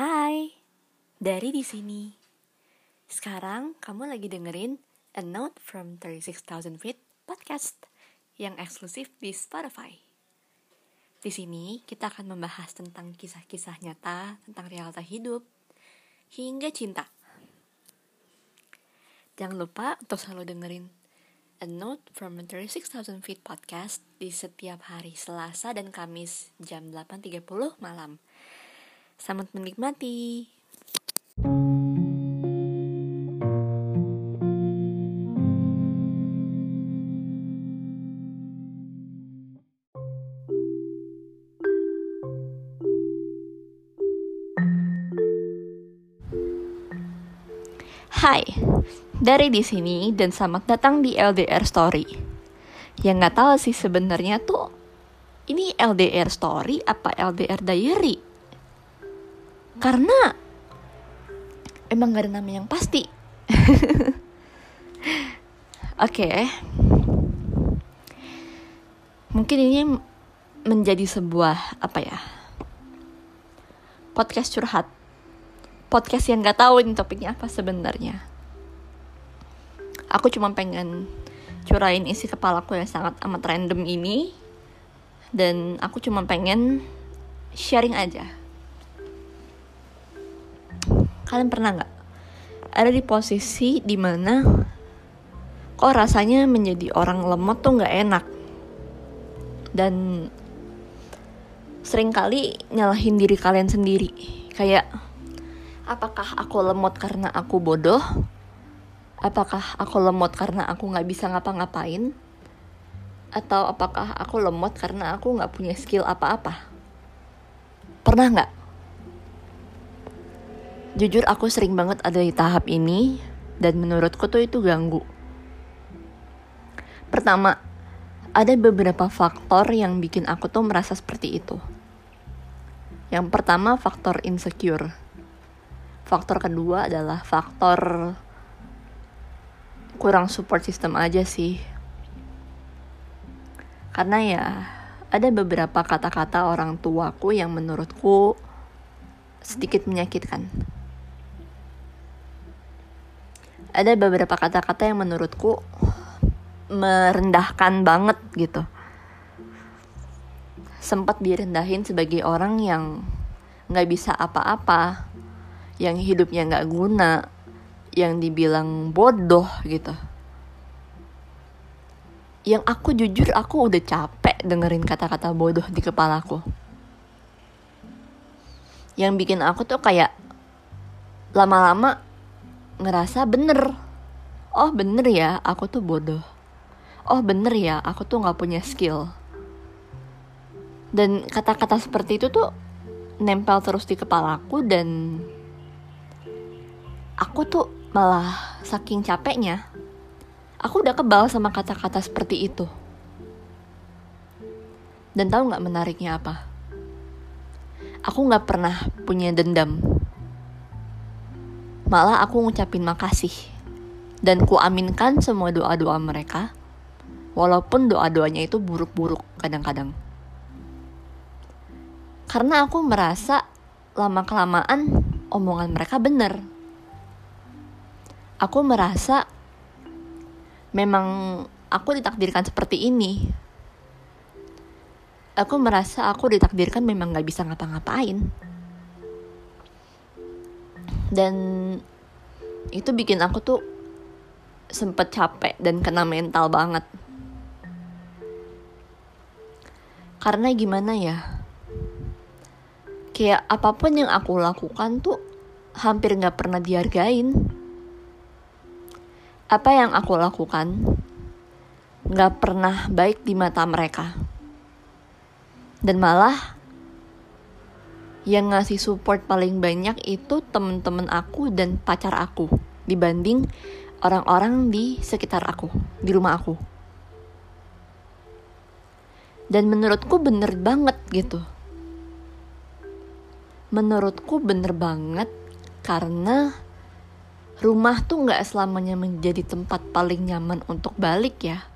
Hai, dari di sini. Sekarang kamu lagi dengerin A Note from 36,000 Feet podcast yang eksklusif di Spotify. Di sini kita akan membahas tentang kisah-kisah nyata tentang realita hidup hingga cinta. Jangan lupa untuk selalu dengerin A Note from 36,000 Feet podcast di setiap hari Selasa dan Kamis jam 8.30 malam. Selamat menikmati. Hai, dari di sini dan selamat datang di LDR Story. Yang nggak tahu sih sebenarnya tuh ini LDR Story apa LDR Diary? Karena emang gak ada nama yang pasti. Oke. okay. Mungkin ini menjadi sebuah apa ya? Podcast curhat. Podcast yang gak tahu ini topiknya apa sebenarnya. Aku cuma pengen curain isi kepalaku yang sangat amat random ini dan aku cuma pengen sharing aja Kalian pernah nggak? Ada di posisi di mana kok rasanya menjadi orang lemot tuh nggak enak? Dan sering kali nyalahin diri kalian sendiri. Kayak apakah aku lemot karena aku bodoh? Apakah aku lemot karena aku nggak bisa ngapa-ngapain? Atau apakah aku lemot karena aku nggak punya skill apa-apa? Pernah nggak Jujur aku sering banget ada di tahap ini dan menurutku tuh itu ganggu. Pertama, ada beberapa faktor yang bikin aku tuh merasa seperti itu. Yang pertama faktor insecure. Faktor kedua adalah faktor kurang support system aja sih. Karena ya ada beberapa kata-kata orang tuaku yang menurutku sedikit menyakitkan ada beberapa kata-kata yang menurutku merendahkan banget gitu. Sempat direndahin sebagai orang yang nggak bisa apa-apa yang hidupnya nggak guna yang dibilang bodoh gitu. Yang aku jujur aku udah capek dengerin kata-kata bodoh di kepalaku. Yang bikin aku tuh kayak lama-lama ngerasa bener. Oh bener ya aku tuh bodoh. Oh bener ya aku tuh nggak punya skill. Dan kata-kata seperti itu tuh nempel terus di kepalaku dan aku tuh malah saking capeknya aku udah kebal sama kata-kata seperti itu. Dan tahu nggak menariknya apa? Aku nggak pernah punya dendam Malah aku ngucapin makasih. Dan ku aminkan semua doa-doa mereka. Walaupun doa-doanya itu buruk-buruk kadang-kadang. Karena aku merasa lama-kelamaan omongan mereka benar. Aku merasa memang aku ditakdirkan seperti ini. Aku merasa aku ditakdirkan memang gak bisa ngapa-ngapain dan itu bikin aku tuh sempet capek dan kena mental banget. Karena gimana ya? Kayak apa pun yang aku lakukan tuh hampir nggak pernah dihargain. Apa yang aku lakukan nggak pernah baik di mata mereka. Dan malah yang ngasih support paling banyak itu temen-temen aku dan pacar aku dibanding orang-orang di sekitar aku, di rumah aku. Dan menurutku bener banget gitu. Menurutku bener banget karena rumah tuh gak selamanya menjadi tempat paling nyaman untuk balik ya.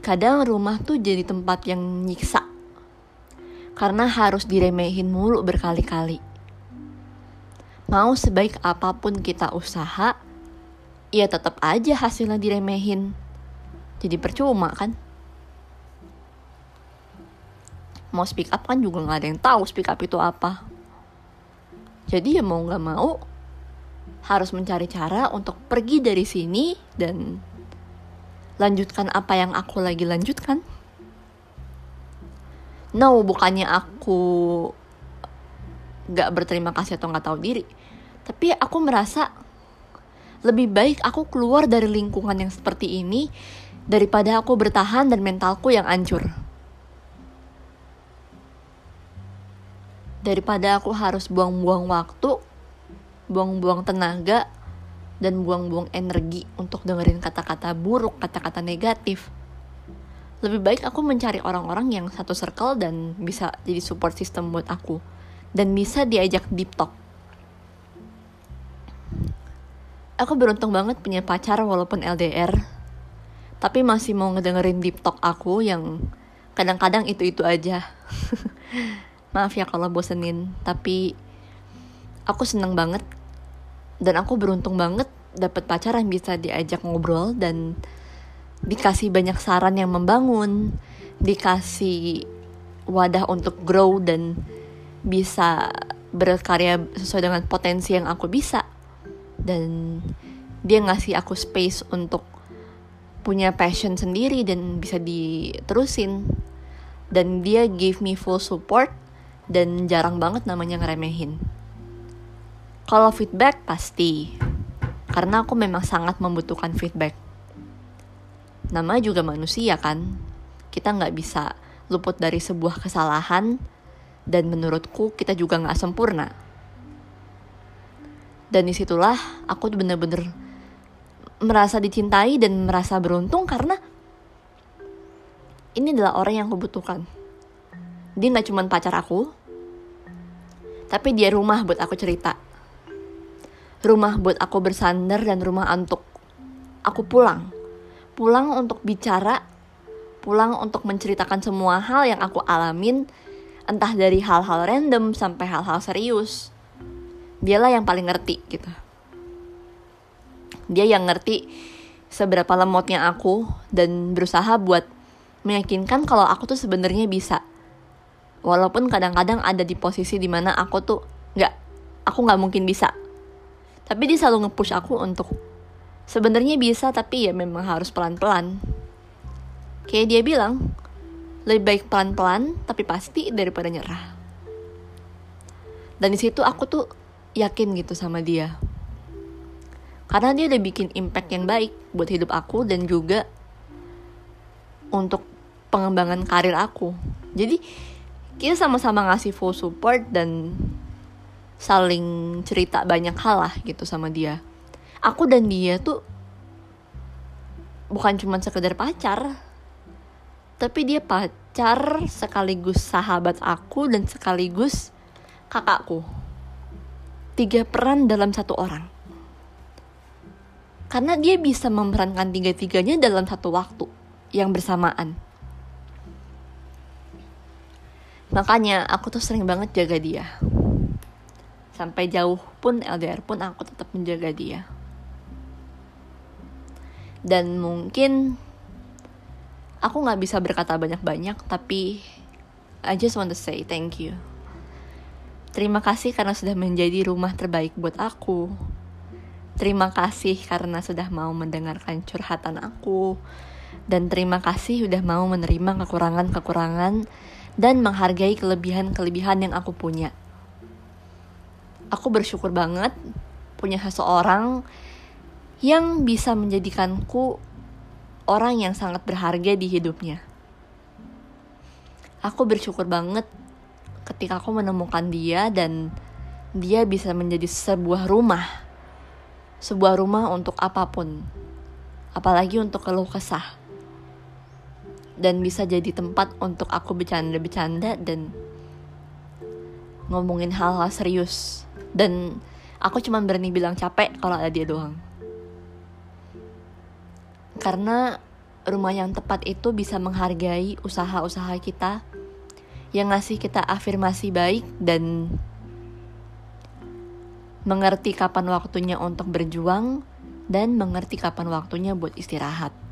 Kadang rumah tuh jadi tempat yang nyiksa karena harus diremehin mulu berkali-kali. Mau sebaik apa pun kita usaha, ya tetap aja hasilnya diremehin. Jadi percuma kan? Mau speak up kan juga nggak ada yang tahu speak up itu apa. Jadi ya mau nggak mau harus mencari cara untuk pergi dari sini dan lanjutkan apa yang aku lagi lanjutkan no bukannya aku gak berterima kasih atau gak tahu diri. Tapi aku merasa lebih baik aku keluar dari lingkungan yang seperti ini daripada aku bertahan dan mentalku yang hancur. Daripada aku harus buang-buang waktu buang-buang tenaga dan buang-buang energi untuk dengerin kata-kata buruk, kata-kata negatif lebih baik aku mencari orang-orang yang satu circle dan bisa jadi support system buat aku. Dan bisa diajak deep talk. Aku beruntung banget punya pacar walaupun LDR tapi masih mau ngedengerin deep talk aku yang kadang-kadang itu-itu aja. Maaf ya kalau bosenin tapi aku seneng banget. Dan aku beruntung banget dapat pacar yang bisa diajak ngobrol dan dikasih banyak saran yang membangun, dikasih wadah untuk grow dan bisa berkarya sesuai dengan potensi yang aku bisa. Dan dia ngasih aku space untuk punya passion sendiri dan bisa diterusin. Dan dia give me full support dan jarang banget namanya ngeremehin. Kalau feedback pasti, karena aku memang sangat membutuhkan feedback nama juga manusia kan? Kita nggak bisa luput dari sebuah kesalahan dan menurutku kita juga nggak sempurna. Dan di situlah aku bener-bener merasa dicintai dan merasa beruntung karena ini adalah orang yang aku butuhkan dia nggak cuma pacar aku tapi dia rumah buat aku cerita. Rumah buat aku bersandar dan rumah untuk aku pulang pulang untuk bicara, pulang untuk menceritakan semua hal yang aku alamin, entah dari hal-hal random sampai hal-hal serius. Dialah yang paling ngerti gitu. Dia yang ngerti seberapa lemotnya aku dan berusaha buat meyakinkan kalau aku tuh sebenarnya bisa. Walaupun kadang-kadang ada di posisi di mana aku tuh nggak, aku nggak mungkin bisa. Tapi dia selalu nge-push aku untuk Sebenarnya bisa tapi ya memang harus pelan-pelan. Kayak dia bilang, lebih baik pelan-pelan tapi pasti daripada nyerah. Dan di situ aku tuh yakin gitu sama dia. Karena dia udah bikin impact yang baik buat hidup aku dan juga untuk pengembangan karir aku. Jadi kita sama-sama ngasih full support dan saling cerita banyak hal lah gitu sama dia aku dan dia tuh bukan cuma sekedar pacar. Tapi dia pacar sekaligus sahabat aku dan sekaligus kakakku. Tiga peran dalam satu orang. Karena dia bisa memerankan tiga-tiganya dalam satu waktu yang bersamaan. Makanya aku tuh sering banget jaga dia. Sampai jauh pun LDR pun aku tetap menjaga dia dan mungkin aku nggak bisa berkata banyak-banyak tapi I just want to say thank you. Terima kasih karena sudah menjadi rumah terbaik buat aku. Terima kasih karena sudah mau mendengarkan curhatan aku. Dan terima kasih sudah mau menerima kekurangan-kekurangan dan menghargai kelebihan-kelebihan yang aku punya. Aku bersyukur banget punya seseorang yang bisa menjadikanku orang yang sangat berharga di hidupnya. Aku bersyukur banget ketika aku menemukan dia dan dia bisa menjadi sebuah rumah. Sebuah rumah untuk apa pun. Apalagi untuk keluh kesah. Dan bisa jadi tempat untuk aku bercanda-bercanda dan ngomongin hal-hal serius. Dan aku cuma berani bilang capek kalau ada dia doang karena rumah yang tepat itu bisa menghargai usaha-usaha kita yang ngasih kita afirmasi baik dan mengerti kapan waktunya untuk berjuang dan mengerti kapan waktunya buat istirahat.